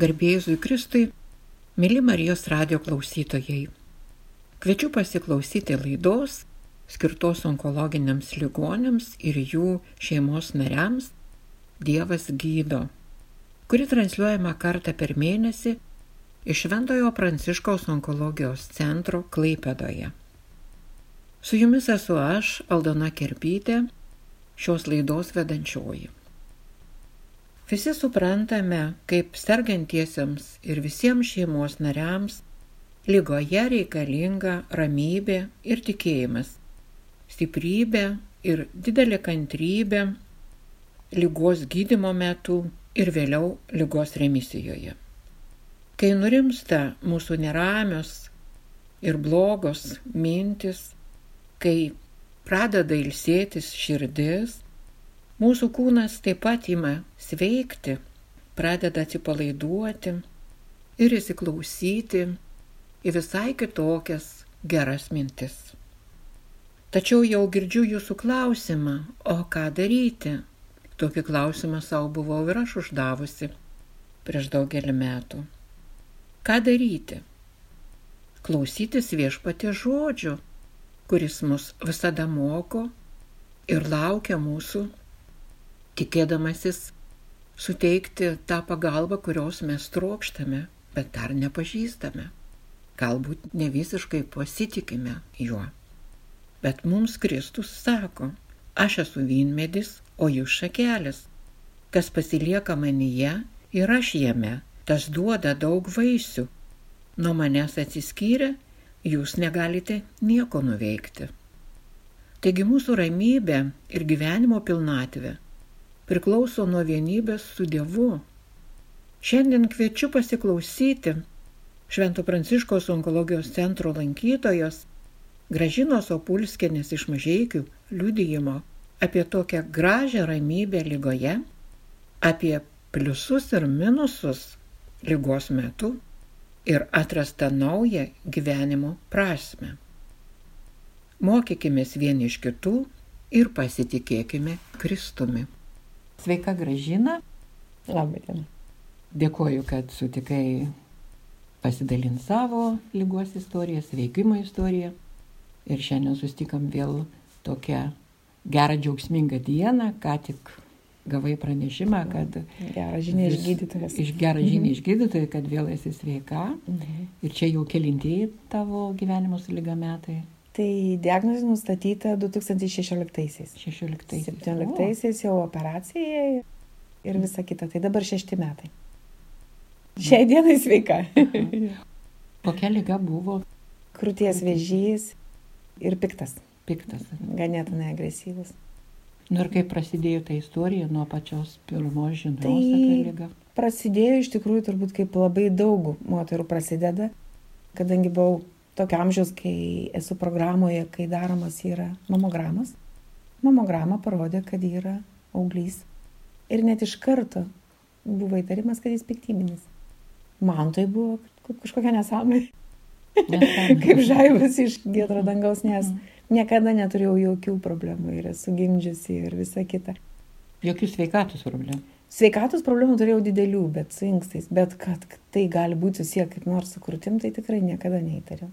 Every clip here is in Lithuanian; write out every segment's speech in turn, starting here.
Garbėjusui Kristui, mėly Marijos radio klausytojai. Kviečiu pasiklausyti laidos skirtos onkologiniams ligonėms ir jų šeimos nariams Dievas gydo, kuri transliuojama kartą per mėnesį iš Šventojo Pranciškaus onkologijos centro Klaipėdoje. Su jumis esu aš, Aldona Kerpytė, šios laidos vedančioji. Visi suprantame, kaip sergantiesiems ir visiems šeimos nariams lygoje reikalinga ramybė ir tikėjimas, stiprybė ir didelė kantrybė lygos gydimo metu ir vėliau lygos remisijoje. Kai nurimsta mūsų neramios ir blogos mintis, kai pradeda ilsėtis širdis, Mūsų kūnas taip pat ima sveikti, pradeda atsipalaiduoti ir įsiklausyti į visai kitokias geras mintis. Tačiau jau girdžiu jūsų klausimą, o ką daryti? Tokį klausimą savo buvau ir aš uždavusi prieš daugelį metų. Ką daryti? Klausytis viešpatė žodžių, kuris mus visada moko ir laukia mūsų tikėdamasis suteikti tą pagalbą, kurios mes trokštame, bet dar nepažįstame. Galbūt ne visiškai pasitikime juo. Bet mums Kristus sako, aš esu vynmedis, o jūs šakelis. Kas pasilieka manyje ir aš jame, tas duoda daug vaisių. Nuo manęs atsiskyrę, jūs negalite nieko nuveikti. Taigi mūsų ramybė ir gyvenimo pilnatvė priklauso nuo vienybės su Dievu. Šiandien kviečiu pasiklausyti Švento Pranciškos onkologijos centro lankytojos Gražinos Opulskienės iš mažiekių liudijimo apie tokią gražią ramybę lygoje, apie pliusus ir minusus lygos metu ir atrastą naują gyvenimo prasme. Mokykime vieni iš kitų ir pasitikėkime Kristumi. Sveika gražina. Labą dieną. Dėkoju, kad sutikai pasidalinti savo lygos istoriją, sveikimo istoriją. Ir šiandien sustikam vėl tokią gerą džiaugsmingą dieną, ką tik gavai pranešimą, kad... Gerą žinią iš gydytojas. Iš gerą žinią mhm. iš gydytojo, kad vėl esi sveika. Mhm. Ir čia jau kelintieji tavo gyvenimo su lyga metai. Tai diagnozė nustatyta 2016-aisiais. 16-aisiais. 17-aisiais jau operacija ir visa kita. Tai dabar šešti metai. Šiai dienai sveika. Kokia lyga buvo? Krūties vėžys ir piktas. Piktas. Ganėtinai agresyvus. Nu ir kaip prasidėjo ta istorija nuo pačios pirmos žinios tai apie lygą? Prasidėjo iš tikrųjų turbūt kaip labai daug moterų prasideda, kadangi buvau tokio amžiaus, kai esu programoje, kai daromas yra mamogramas. Mamograma parodė, kad yra auglys. Ir net iš karto buvo įtarimas, kad jis piktybinis. Man tai buvo kažkokia nesąmonė. Kaip žaibas iš gėdro dangaus, nes mm. niekada neturėjau jokių problemų ir esu gimdžiusi ir visa kita. Jokių sveikatos problemų. Sveikatos problemų turėjau didelių, bet su inkstais, bet kad tai gali būti susiję kaip nors su krūtim, tai tikrai niekada neįtariau.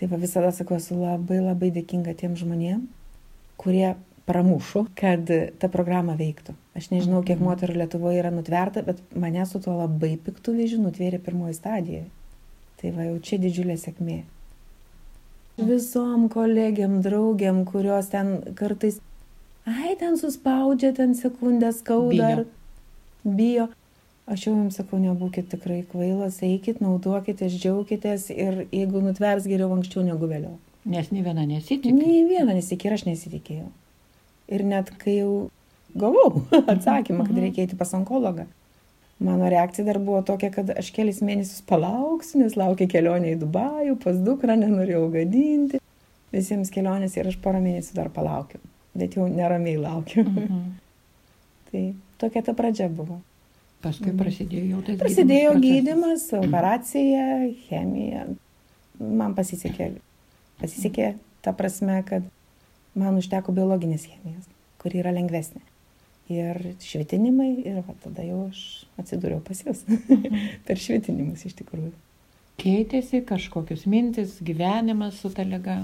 Tai va visada sakau, esu labai labai dėkinga tiem žmonėm, kurie pramušo, kad ta programa veiktų. Aš nežinau, kiek mhm. moterų Lietuvoje yra nutverta, bet mane su tuo labai piktų vėžiu nutvėrė pirmoji stadija. Tai va jau čia didžiulė sėkmė. Visom kolegiam, draugiam, kurios ten kartais, ai, ten suspaudžia, ten sekundę skauda. Bijo. Bijo. Aš jau jums sakau, nebūkit tikrai kvailas, eikit, naudokitės, džiaukitės ir jeigu nutvers geriau anksčiau negu vėliau. Nes nei viena nesitikė. Nei viena nesitikė ir aš nesitikėjau. Ir net kai jau gavau atsakymą, kad mhm. reikia eiti pas onkologą, mano reakcija dar buvo tokia, kad aš kelis mėnesius palauksiu, nes laukia kelionė į Dubajų, pas dukrą nenorėjau gadinti. Visiems kelionės ir aš porą mėnesių dar palaukiu. Bet jau neramiai laukiu. Mhm. tai tokia ta pradžia buvo. Paskui prasidėjo jau tai. Prasidėjo gydimas, operacija, chemija. Man pasisekė. Pasisekė ta prasme, kad man užteko biologinės chemijos, kuri yra lengvesnė. ir švitinimai ir va, tada jau aš atsidūriau pas jūs. per švitinimus iš tikrųjų. Keitėsi kažkokius mintis, gyvenimas su ta lyga,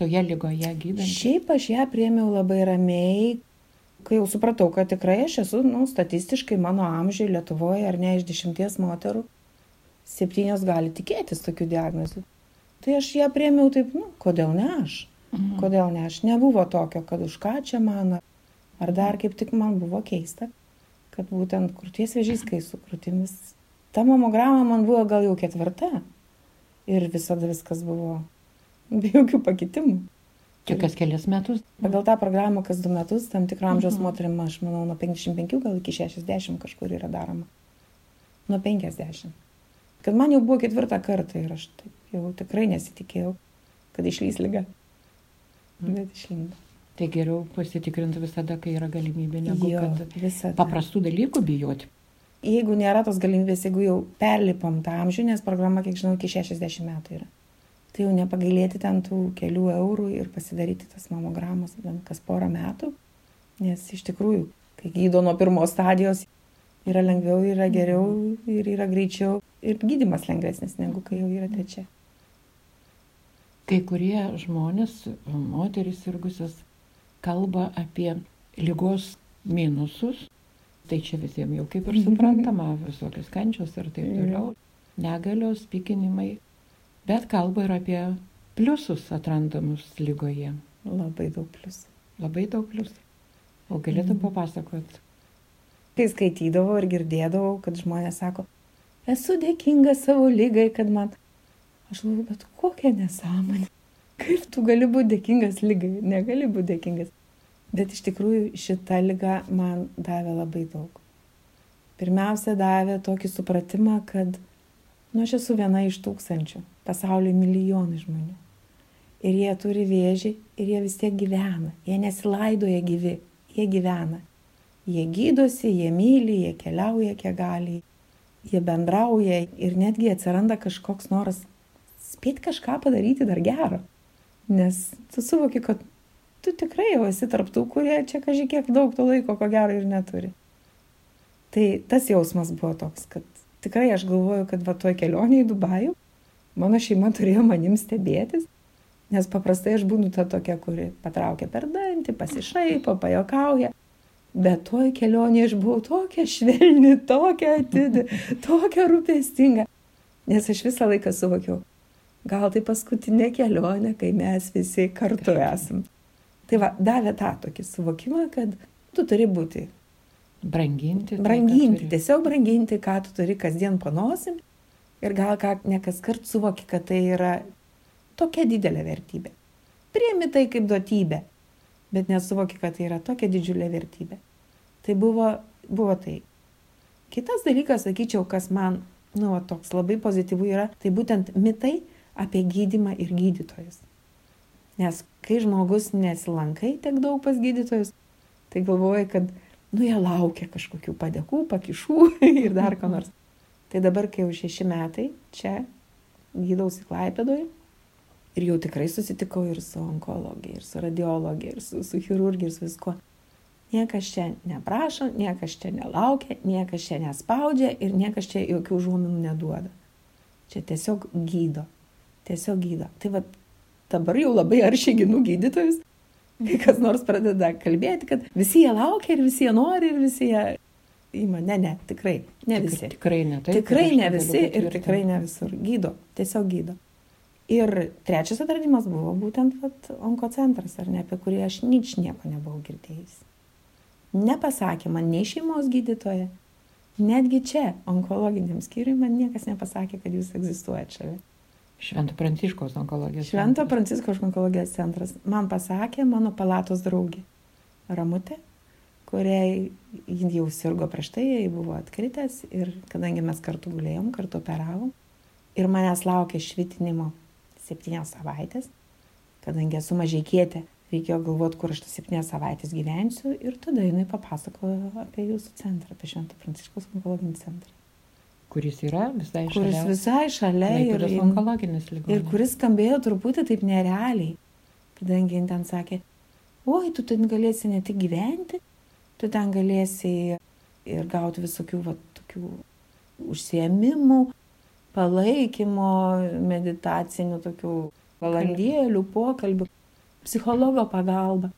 toje lygoje gydant. Šiaip aš ją priemiau labai ramiai, kai jau supratau, kad tikrai aš esu, nu, statistiškai mano amžiui Lietuvoje ar ne iš dešimties moterų, septynios gali tikėtis tokių diagnozių. Tai aš ją priemiau taip, nu, kodėl ne aš? Mhm. Kodėl ne aš? Nebuvo tokio, kad už ką čia man, ar dar kaip tik man buvo keista, kad būtent krūties vėžys, kai su krūtimis ta mamograma man buvo gal jau ketvirta. Ir visada viskas buvo be jokių pakitimų. Čia kas kelias metus? Pagal tą programą kas du metus, tam tikrą amžiaus mhm. moterim, aš manau, nuo 55 gal iki 60 kažkur yra daroma. Nuo 50. Kad man jau buvo ketvirtą kartą ir aš taip jau tikrai nesitikėjau, kad išlys lyga. Mhm. Bet išlindo. Tai geriau pasitikrinti visada, kai yra galimybė, negu jo, kad visada. paprastų dalykų bijoti jeigu nėra tos galimybės, jeigu jau perlipom tą amžių, nes programa, kiek žinau, iki 60 metų yra, tai jau nepagailėti ten tų kelių eurų ir pasidaryti tas mamogramos bent kas porą metų, nes iš tikrųjų, kai gydo nuo pirmos stadijos, yra lengviau, yra geriau ir yra greičiau ir gydimas lengvesnis negu kai jau yra trečia. Kai kurie žmonės, moteris irgusios, kalba apie lygos minusus, Tai čia visiems jau kaip ir suprantama, visokios kančios ir taip toliau, negalios, pykinimai. Bet kalba ir apie pliusus atrandamus lygoje. Labai daug pliusų. Labai daug pliusų. O galėtum mm. papasakot? Kai skaitydavau ir girdėdavau, kad žmonės sako, esu dėkinga savo lygai, kad man... Aš galvoju, bet kokia nesąmonė. Kaip tu gali būti dėkingas lygai? Negali būti dėkingas. Bet iš tikrųjų šita lyga man davė labai daug. Pirmiausia, davė tokį supratimą, kad, nu, aš esu viena iš tūkstančių, pasaulyje milijonai žmonių. Ir jie turi vėžį ir jie vis tiek gyvena. Jie nesilaidoja gyvi, jie gyvena. Jie gydosi, jie myli, jie keliauja, kiek gali, jie bendrauja ir netgi atsiranda kažkoks noras spėti kažką padaryti dar gero. Nes tu suvoki, kad tu tikrai jau esi tarptų, kurie čia kažkiek daug to laiko, ko gero, ir neturi. Tai tas jausmas buvo toks, kad tikrai aš galvoju, kad va toj kelionė į Dubajų mano šeima turėjo manim stebėtis, nes paprastai aš būnu ta tokia, kuri patraukia per dantį, pasišaipo, pajokauja. Bet toj kelionė aš buvau tokia švelni, tokia atidi, tokia rūpestinga. Nes aš visą laiką suvokiau, gal tai paskutinė kelionė, kai mes visi kartu esam. Tai va, davė tą tokį suvokimą, kad tu turi būti. Branginti. Tai, branginti, tiesiog branginti, ką tu turi kasdien panosim. Ir gal ką ne kas kart suvoki, kad tai yra tokia didelė vertybė. Priemi tai kaip duotybė, bet nesuvoki, kad tai yra tokia didžiulė vertybė. Tai buvo, buvo tai. Kitas dalykas, sakyčiau, kas man, nu, toks labai pozityvų yra, tai būtent mitai apie gydimą ir gydytojus. Nes kai žmogus nesilankai tiek daug pas gydytojus, tai galvoja, kad, nu, jie laukia kažkokių padėkų, pakišų ir dar ko nors. Tai dabar, kai jau šeši metai čia gydausi Klaipėdoje ir jau tikrai susitikau ir su onkologija, ir su radiologija, ir su, su chirurgija, ir su viskuo. Niekas čia neprašo, niekas čia nelaukia, niekas čia nespaudžia ir niekas čia jokių žuominų neduoda. Čia tiesiog gydo. Tiesiog gydo. Tai vad dabar jau labai aršiai ginu gydytojus, kai kas nors pradeda kalbėti, kad visi jie laukia ir visi jie nori ir visi jie ima. Ne, ne, tikrai, ne visi. Tik, tikrai ne, taip. Tikrai ne visi ir tikrai ne visur. Gydo, tiesiog gydo. Ir trečias atradimas buvo būtent vat, onkocentras, ar ne, apie kurį aš nič nieko nebuvau girdėjęs. Nepasakė man nei šeimos gydytoja, netgi čia, onkologiniam skyriui, man niekas nepasakė, kad jūs egzistuojate šalia. Švento Pranciškaus onkologijos centras. Švento Pranciškaus onkologijos centras. Man pasakė mano palatos draugė Ramutė, kuriai jau sirgo prieš tai, jai buvo atkritęs ir kadangi mes kartu gulėjom, kartu operavom ir manęs laukė švitinimo septynias savaitės, kadangi esu mažai kietė, reikėjo galvoti, kur aš tas septynias savaitės gyvensiu ir tada jinai papasakojo apie jūsų centrą, apie Švento Pranciškaus onkologinį centrą kuris yra visai šalia. Kuris visai šalia ir, onkologinis ligonis. Ir kuris skambėjo truputį taip nerealiai, kadangi jin ten sakė, oi, tu ten galėsi ne tik gyventi, tu ten galėsi ir gauti visokių va, tokių užsiemimų, palaikymo, meditacinių tokių valandėlių, pokalbių, psichologo pagalba,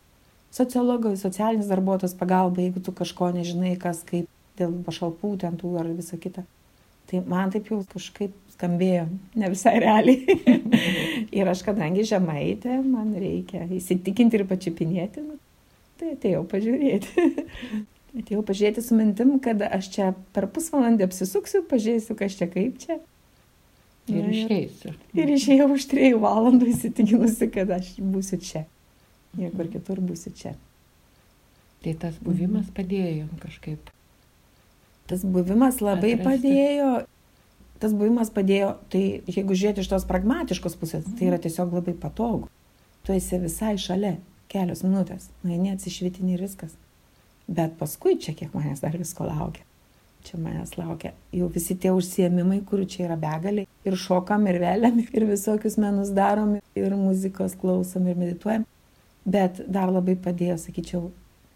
sociologo, socialinis darbuotojas pagalba, jeigu tu kažko nežinai, kas kaip dėl pašalpų ten tų ar visą kitą. Tai man taip jau kažkaip skambėjo, ne visai realiai. ir aš, kadangi žemaitė, man reikia įsitikinti ir pačiupinėti, nu, tai atėjau pažiūrėti. atėjau pažiūrėti su mintim, kad aš čia per pusvalandį apsisuksiu, pažiūrėsiu, kas čia kaip čia. Ir išeisiu. Ir išėjau už trijų valandų įsitikinusi, kad aš būsiu čia. Niekur kitur būsiu čia. Tai tas buvimas mhm. padėjo kažkaip. Tas buvimas labai atrasti. padėjo. Tas buvimas padėjo, tai jeigu žiūrėti iš tos pragmatiškos pusės, tai yra tiesiog labai patogu. Tu esi visai šalia, kelios minutės, nueini atsišvitinį ir viskas. Bet paskui čia kiek manęs dar visko laukia čia manęs laukia jau visi tie užsiėmimai, kurių čia yra begaliai. Ir šokam, ir vėliam, ir visokius menus darom, ir muzikos klausom, ir medituojam. Bet dar labai padėjo, sakyčiau,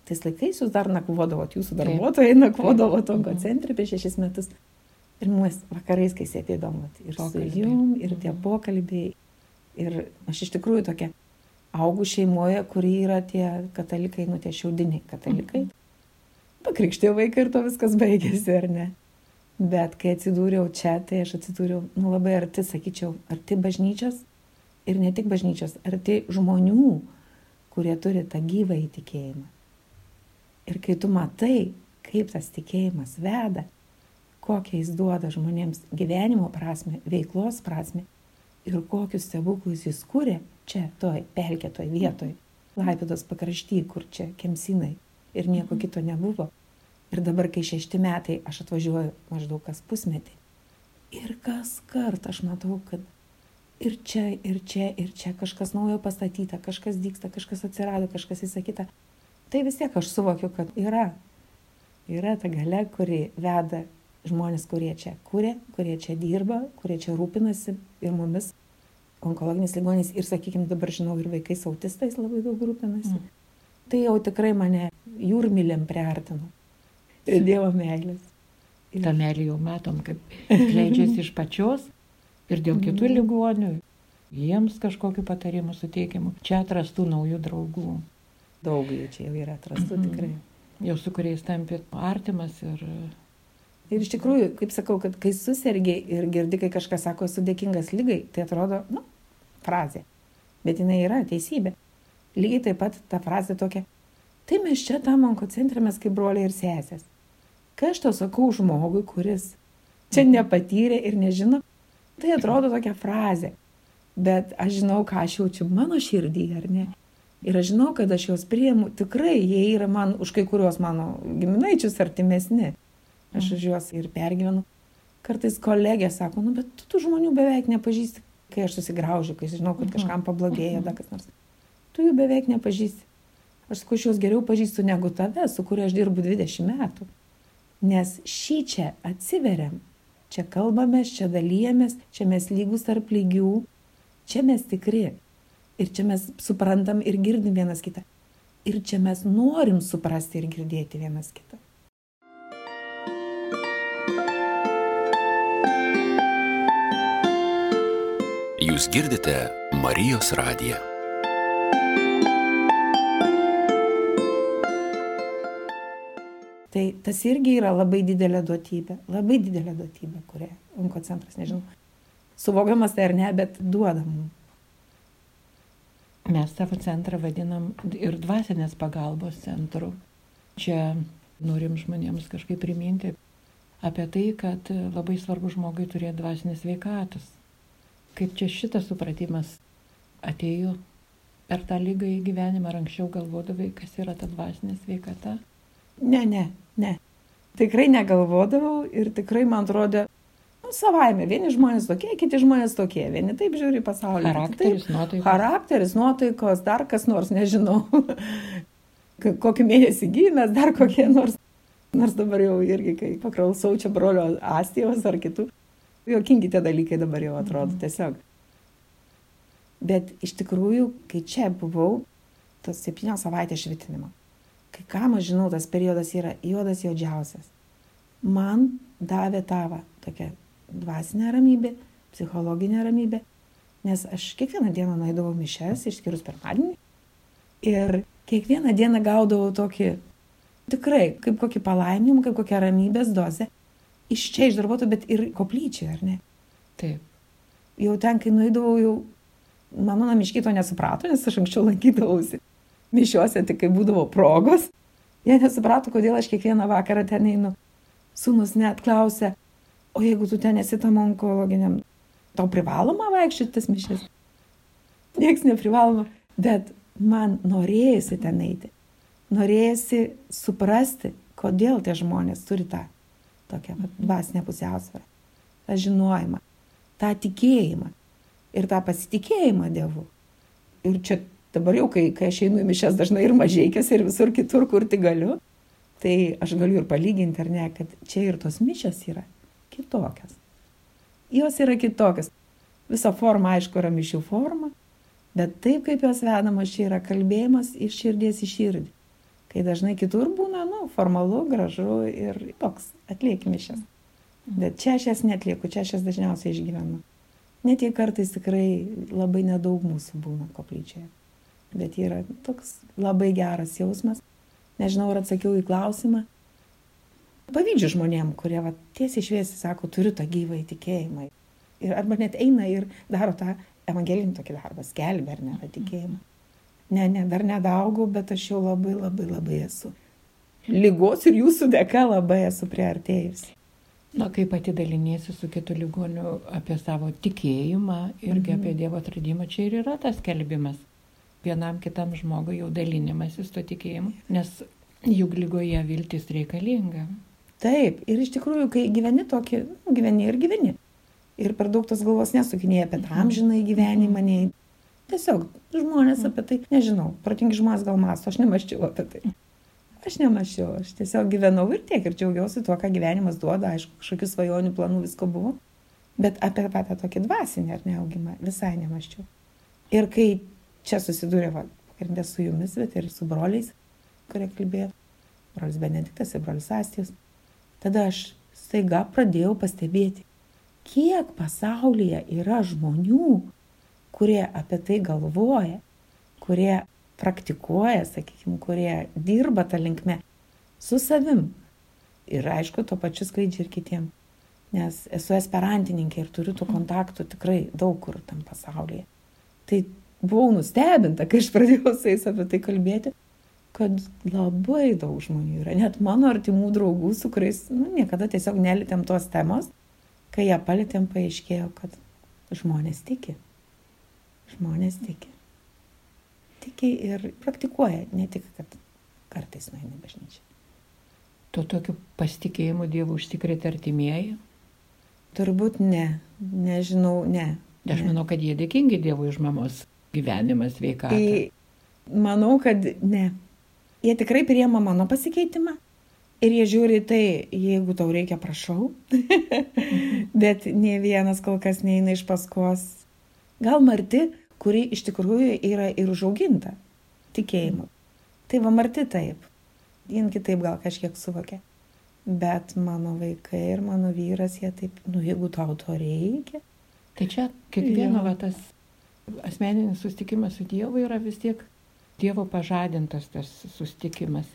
tais laikais jūs dar nakvodavot, jūsų darbuotojai nakvodavo Tonko mhm. centre prieš šešis metus. Ir mes vakarais, kai sėdėdom, ir pokalbiai. su jum, ir tie mhm. pokalbiai. Ir aš iš tikrųjų tokia augų šeimoje, kuri yra tie katalikai, nu tie šiaudiniai katalikai. Mm pakrikštėjau vaiką ir to viskas baigėsi, ar ne? Bet kai atsidūriau čia, tai aš atsidūriau, nu, labai arti, sakyčiau, arti bažnyčios ir ne tik bažnyčios, arti žmonių, kurie turi tą gyvą įtikėjimą. Ir kai tu matai, kaip tas tikėjimas veda, kokią jis duoda žmonėms gyvenimo prasme, veiklos prasme ir kokius stebuklus jis kūrė čia, toj pelkėtoj vietoj, Laipidos pakrašty, kur čia kemsinai ir nieko kito nebuvo. Ir dabar, kai šešti metai, aš atvažiuoju maždaug kas pusmetį. Ir kas kart aš matau, kad ir čia, ir čia, ir čia kažkas naujo pastatyta, kažkas dyksta, kažkas atsirado, kažkas įsakyta. Tai vis tiek aš suvokiu, kad yra. Yra ta gale, kuri veda žmonės, kurie čia kūrė, kurie čia dirba, kurie čia rūpinasi ir mumis, onkologiniais ligoniais. Ir, sakykime, dabar žinau, ir vaikais autistais labai daug rūpinasi. Mm. Tai jau tikrai mane jūrmylėm priartino. Ir Dievo meilės. Ir... Ta meilė jau matom, kaip leidžiasi iš pačios ir dėl kitų mhm. ligonių, jiems kažkokiu patarimu suteikiamu. Čia atrastų naujų draugų. Daug jų čia jau yra atrastų mm. tikrai. Jau su kuriais tampi artimas ir... Ir iš tikrųjų, kaip sakau, kad kai susirgiai ir girdi, kai kažkas sako, esu dėkingas lygai, tai atrodo, nu, frazė. Bet jinai yra teisybė. Lygiai taip pat ta frazė tokia, tai mes čia tam onkocentrė mes kaip broliai ir sesės. Kai aš to sakau žmogui, kuris čia nepatyrė ir nežino, tai atrodo tokia frazė. Bet aš žinau, ką aš jaučiu mano širdį, ar ne? Ir aš žinau, kad aš juos priimu, tikrai jie yra man už kai kuriuos mano giminaičius artimesni. Aš už juos ir pergyvenu. Kartais kolegė sako, nu bet tu tų žmonių beveik nepažįsti, kai aš susigraužiu, kai žinau, kad kažkam pablogėjo, dar kas nors tu jų beveik nepažįsti. Aš sakau, aš juos geriau pažįstu negu tave, su kuriuo aš dirbu 20 metų. Nes šį čia atsiveriam, čia kalbamės, čia dalyjamės, čia mes lygus tarp lygių, čia mes tikri. Ir čia mes suprantam ir girdim vienas kitą. Ir čia mes norim suprasti ir girdėti vienas kitą. Girdite Marijos radiją. Tai tas irgi yra labai didelė duotybė, labai didelė duotybė, kurią onkocentras, nežinau, suvokiamas tai ar ne, bet duoda mums. Mes savo centrą vadinam ir dvasinės pagalbos centru. Čia norim žmonėms kažkaip priminti apie tai, kad labai svarbu žmogui turėti dvasinės veikatos. Kaip čia šitas supratimas atėjo per tą lygą į gyvenimą, ar anksčiau galvodavai, kas yra ta dvasinė sveikata? Ne, ne, ne. Tikrai negalvodavau ir tikrai man atrodė, nu, savaime, vieni žmonės tokie, kiti žmonės tokie, vieni taip žiūri pasaulį. Charakteris, taip, nuotaikos. Charakteris, nuotaikos, dar kas nors, nežinau. Kokį mėnesį gimęs, dar kokie nors. Nors dabar jau irgi, kai paklausau čia brolio Astijos ar kitų, jokingi tie dalykai dabar jau atrodo mhm. tiesiog. Bet iš tikrųjų, kai čia buvau, tas septynios savaitės švitinimo, kai kam aš žinau, tas periodas yra juodas juodžiausias. Man davė tavą tokią dvasinę ramybę, psichologinę ramybę, nes aš kiekvieną dieną nueidavau mišes, išskyrus pirmadienį. Ir kiekvieną dieną gaudavau tokį, tikrai, kaip kokį palaiminimą, kaip kokią ramybės dozę. Iš čia iš darbuotojų, bet ir koplyčiai, ar ne? Taip. Jau ten, kai nueidavau, jau mano namiškiai to nesuprato, nes aš anksčiau lankydavausi mišiuose, tik kai būdavo progos. Jie nesuprato, kodėl aš kiekvieną vakarą ten einu. Sūnus net klausė, o jeigu tu ten esi tam onkologiniam, tau privaloma vaikščioti tas mišes? Niekas neprivaloma, bet man norėjusi ten eiti. Norėjusi suprasti, kodėl tie žmonės turi tą tokią va, dvasinę pusiausvyrą, tą žinojimą, tą tikėjimą ir tą pasitikėjimą Dievu. Ir čia dabar jau, kai, kai aš einu į mišes dažnai ir mažieikės, ir visur kitur, kur tik galiu, tai aš galiu ir palyginti, ar ne, kad čia ir tos mišes yra kitokios. Jos yra kitokios. Visa forma, aišku, yra mišių forma, bet taip kaip jos vedamos, čia yra kalbėjimas iš širdies į širdį. Kai dažnai kitur būna, nu, formalu, gražu ir toks atlieki mišes. Bet čia aš jas netlieku, čia aš jas dažniausiai išgyvenu. Net jei kartais tikrai labai nedaug mūsų būna koplyčioje. Bet yra toks labai geras jausmas. Nežinau, ar atsakiau į klausimą. Pavydžiu žmonėm, kurie va, tiesiai šviesiai sako, turiu tą gyvą įtikėjimą. Ir arba net eina ir daro tą evangelinį tokį darbą, skelbia ar ne tą tikėjimą. Ne, ne, dar nedaugau, bet aš jau labai labai labai esu. Lygos ir jūsų dėka labai esu priartėjusi. Na, kai pati daliniesi su kitu ligoniu apie savo tikėjimą irgi Mhm. apie Dievo atradimą, čia ir yra tas kelbimas. Vienam kitam žmogui jau dalinimasis to tikėjimu, nes juk lygoje viltis reikalinga. Taip, ir iš tikrųjų, kai gyveni tokį, nu, gyveni ir gyveni. Ir per daug tos galvos nesukinėjai apie tą amžinai gyvenimą, nei tiesiog žmonės apie tai, nežinau, protingi žmonės gal masto, aš nemaščiau apie tai. Aš nemaščiau, aš tiesiog gyvenau ir tiek ir džiaugiausi tuo, ką gyvenimas duoda, aišku, kažkokių svajonių planų visko buvo, bet apie patą tokį dvasinį ar neaugimą visai nemaščiau. Ir kai čia susidūrė, va, pagrindė su jumis, bet ir su broliais, kurie kalbėjo, brolis Benediktas ir brolis Astijus, tada aš staiga pradėjau pastebėti, kiek pasaulyje yra žmonių, kurie apie tai galvoja, kurie praktikuoja, sakykime, kurie dirba tą linkmę su savim. Ir aišku, to pačiu skleidžia ir kitiem. Nes esu esperantininkė ir turiu tų kontaktų tikrai daug kur tam pasaulyje. Tai buvau nustebinta, kai aš pradėjau su jais apie tai kalbėti, kad labai daug žmonių yra. Net mano artimų draugų, su kuriais nu, niekada tiesiog nelitėm tos temos, kai ją palėtėm, paaiškėjo, kad žmonės tiki. Žmonės tiki. Tiki ir praktikuoja, ne tik, kad kartais nueina į bažnyčią. Tuo tokiu pasitikėjimu Dievu užsikrėtė artimieji. Turbūt ne, nežinau, ne. Aš ne. manau, kad jie dėkingi Dievui už mamos gyvenimą, sveikatą. Tai manau, kad ne. Jie tikrai priema mano pasikeitimą ir jie žiūri tai, jeigu tau reikia, prašau. Bet ne vienas kol kas neina iš paskos. Gal Marti, kuri iš tikrųjų yra ir užauginta tikėjimu. Tai va Marti taip. Jin kitaip gal kažkiek suvokia. Bet mano vaikai ir mano vyras, jie taip, nu jeigu tau to reikia. Tai čia kiekvieno va, tas asmeninis susitikimas su Dievu yra vis tiek Dievo pažadintas tas susitikimas.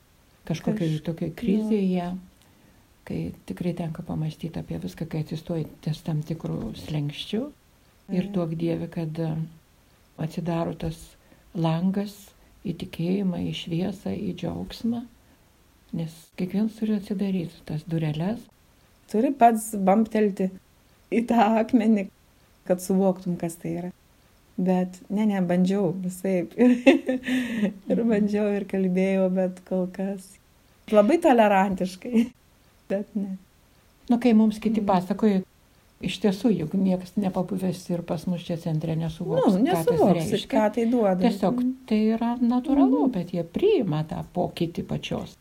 Kažkokiai Kaž- tokiai krizėje, kai tikrai tenka pamastyti apie viską, kai atsistoji ties tam tikrų slengščių ir duok Dievį, kad e, atsidaro tas langas į tikėjimą, į šviesą, į džiaugsmą. Nes kiekvienas turi atsidaryti tas dureles. Turi pats bamptelti į tą akmenį, kad suvoktum, kas tai yra. Bet ne, ne, bandžiau visai. Ir, ir bandžiau ir kalbėjau, bet kol kas labai tolerantiškai. Bet ne. Na, kai mums kiti pasakoja, iš tiesų, juk niekas nepabuvęs ir pas mus čia centre nesuvoks, Nu, reiškia. ką tai duoda. Tiesiog tai yra natūralu, bet jie priima tą pokytį pačios.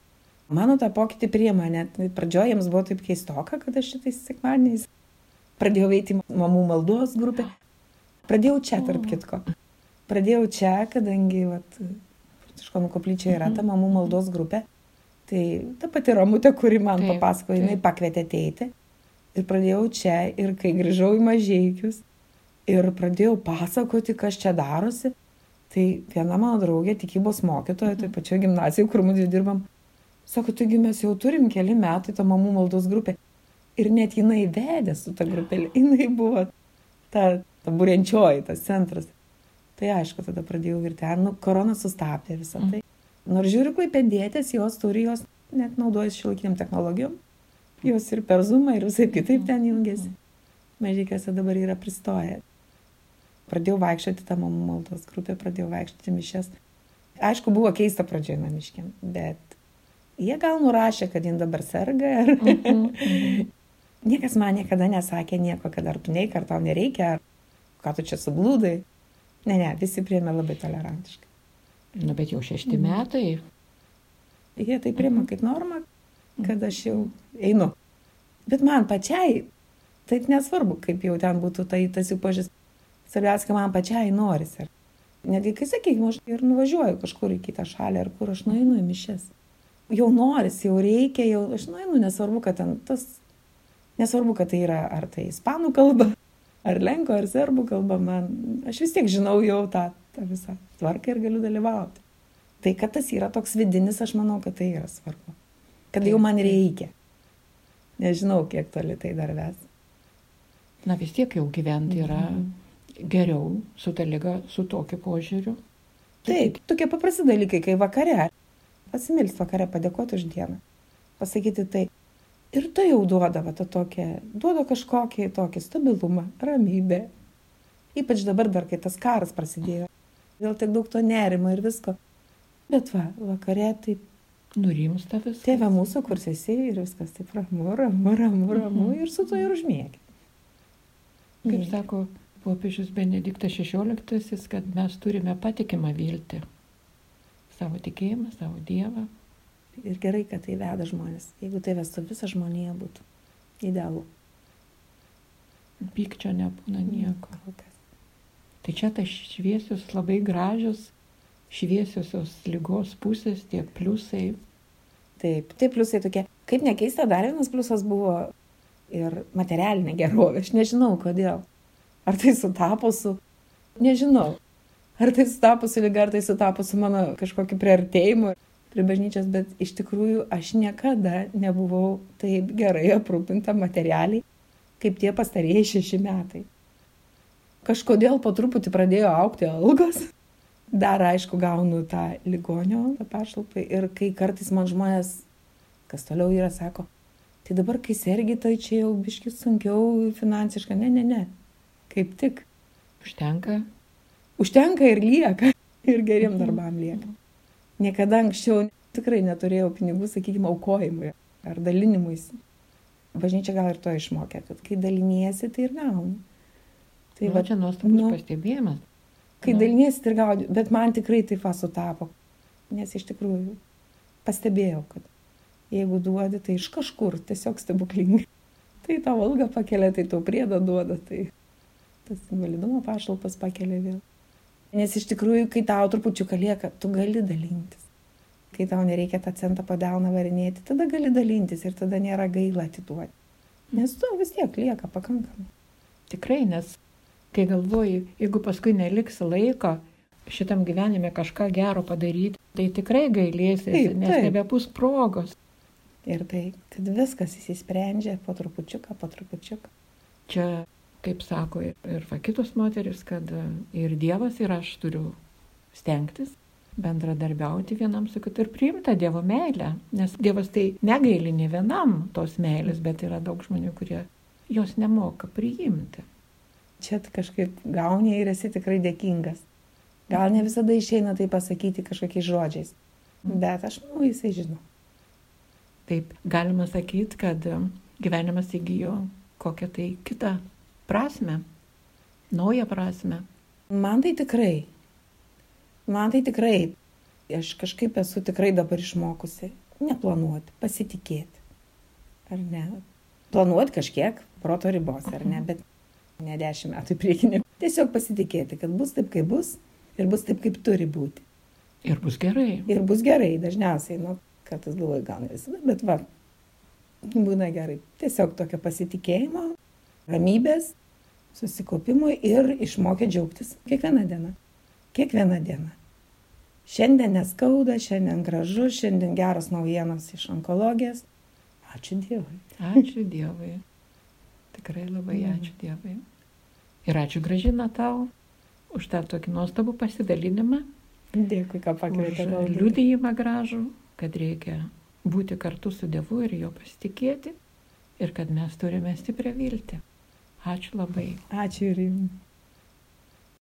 Mano tą pokytį priima, net pradžioje jiems buvo taip keistoka, kad aš šitais sekmadieniais pradėjau veikti mamų maldos grupę. Pradėjau čia, tarp kitko. Pradėjau čia, kadangi, vat, Pranciškonų koplyčia yra ta mamų maldos grupė. Tai ta pati Ramutė, kuri man Taip, papasakojo, jinai taip. pakvietė ateiti. Ir pradėjau čia, ir kai grįžau į mažiekius, ir pradėjau pasakoti, kas čia darosi, tai viena mano draugė, tikybos mokytoja, tai pačioje gimnazijoje, kur mūsų dirbam, sako, taigi mes jau turim keli metai tą mamų maldos grupę. Ir net jinai vedė su ta grupelė, jinai buvo ta, ta būrenčioji, tas centras. Tai aišku, tada pradėjau ir ten, nu, korona sustabdė visą tai. Nors žiūriu, kaip pėdėtės, jos turi, jos net naudojasi šiuolaikiniam technologijom. Jos ir per Zoomą, ir visai kitaip ten jungiasi. Mažykiuose dabar yra pristoję. Pradėjau vaikščioti tą mamų maldos grupę, pradėjau vaikščioti mišes. Aišku, buvo keista pradžioje namiškiam, bet jie gal nurašė, kad jin dabar serga. Ar... Niekas man niekada nesakė nieko, kad ar tu neik, ar tau nereikia, ar ką tu čia sublūdai. Ne, ne, visi priėmė labai tolerantiškai. Nu, bet jau šešti metai. Jie tai priima kaip normą, kad aš jau einu. Bet man pačiai, tai nesvarbu, kaip jau ten būtų tai tas jų požiūris. Svarbiausia, kad man pačiai norisi. Netgi, kai sakykime, aš ir nuvažiuoju kažkur į kitą šalį, ar kur aš nueinu į mišes. Jau norisi, jau reikia, jau aš nueinu, nesvarbu, kad ten tas, nesvarbu, kad tai yra ar tai ispanų kalba, ar lenko, ar serbų kalba, man, aš vis tiek žinau jau tą, tą visą tvarką ir galiu dalyvauti. Tai, kad tas yra toks vidinis, aš manau, kad tai yra svarbu. Kad jau man reikia. Nežinau, kiek toli tai dar ves. Na vis tiek jau gyventi yra geriau su ta lyga, su tokiu požiūriu. Taip, tokie paprasti dalykai, kai vakare, pasimilst vakare, padėkoti už dieną, pasakyti tai. Ir tai jau duoda, va, tą tokią, duoda kažkokį tokį stabilumą, ramybę. Ypač dabar dar, kai tas karas prasidėjo. Vėl tiek daug to nerimo ir visko. Bet va, vakare taip, Nurimsta viskas. tėvė mūsų, kur esi ir viskas taip ramu, ramu, ramu, ramu ir su to ir užmėgi. Kaip sako popiežius Benediktas XVI, kad mes turime patikimą viltį. Savo tikėjimą, savo Dievą. Ir gerai, kad tai veda žmonės. Jeigu tai vestų visą žmoniją būtų idealu. Pykčio nebūna nieko. Kol kas. Tai čia tas šviesios, labai gražios, šviesiosios lygos pusės, tie pliusai. Taip, tai pliusai tokie. Kaip nekeista, dar vienas pliusas buvo ir materialinė gerovė. Aš nežinau, kodėl. Ar tai sutapo su... Nežinau. Ar tai sutapo su lyga, ar tai sutapo su mano kažkokiu priartėjimu prie bažnyčios, bet iš tikrųjų aš niekada nebuvau taip gerai aprūpinta materialiai, kaip tie pastarieji šeši metai. Kažkodėl po truputį pradėjo aukti algos. Dar aišku, gaunu tą ligonio pašalpą ir kai kartais man žmonės, kas toliau yra, sako, tai dabar kai sergi, tai čia jau biškis sunkiau finansiškai. Ne, ne, ne. Kaip tik. Užtenka. Užtenka ir lieka. Ir geriem darbam lieka. Niekada anksčiau tikrai neturėjau pinigų, sakykime, aukojimui ar dalinimuisi. Bažnyčia gal ir to išmokė, kad kai daliniesi, tai ir gauni. Tai nu, va čia nuostabus nu, pastebėjimas. Kai nu. daliniesi, tai ir gauni, bet man tikrai taip sutapo. Nes iš tikrųjų pastebėjau, kad jeigu duodi, tai iš kažkur tiesiog stebuklingai. Tai tau algą pakelia, tai tau priedą duoda, tai tas invalidumo pašalpas pakelia vėl. Nes iš tikrųjų, kai tau trupučiuką lieka, tu gali dalintis. Kai tau nereikia tą centą padelną varinėti, tada gali dalintis ir tada nėra gaila atiduoti. Nes tu vis tiek lieka pakankamai. Tikrai, nes kai galvoji, jeigu paskui neliks laiko šitam gyvenime kažką gero padaryti, tai tikrai gailėsi, nes taip. nebebus progos. Ir tai, kad viskas įsisprendžia po trupučiuką, po trupučiuką. Čia kaip sako ir va kitos moteris, kad ir Dievas ir aš turiu stengtis bendradarbiauti vienam su kitu ir priimti Dievo meilę. Nes Dievas tai negaili ne vienam tos meilės, bet yra daug žmonių, kurie jos nemoka priimti. Čia kažkaip gauni ir esi tikrai dėkingas. Gal ne visada išeina tai pasakyti kažkokiais žodžiais, bet aš manau, jisai žino. Taip, galima sakyti, kad gyvenimas įgyjo kokią tai kitą prasme, naują prasme. Man tai tikrai. Man tai tikrai. Aš kažkaip esu tikrai dabar išmokusi neplanuoti, pasitikėti. Ar ne? Planuoti kažkiek, proto ribos, ar ne, bet ne dešimt metų priekinė. Tiesiog pasitikėti, kad bus taip, kaip bus ir bus taip, kaip turi būti. Ir bus gerai. Ir bus gerai, dažniausiai, nu, kartais galvoju, gal ne visada, bet va, būna gerai. Tiesiog tokio pasitikėjimo, ramybės, susikaupimo ir išmokė džiaugtis kiekvieną dieną. Kiekvieną dieną. Šiandien neskauda, šiandien gražu, šiandien geros naujienos iš onkologijos. Ačiū Dievui. Ačiū Dievui. Tikrai labai Mhm. ačiū Dievui. Ir ačiū gražina tau už tą tokį nuostabų pasidalinimą, Dėkui, ką už pakvietėte. liūdėjimą gražų, kad reikia būti kartu su Dievu ir jo pasitikėti ir kad mes turime stiprią viltį. Ačiū labai. Ačiū ir jums.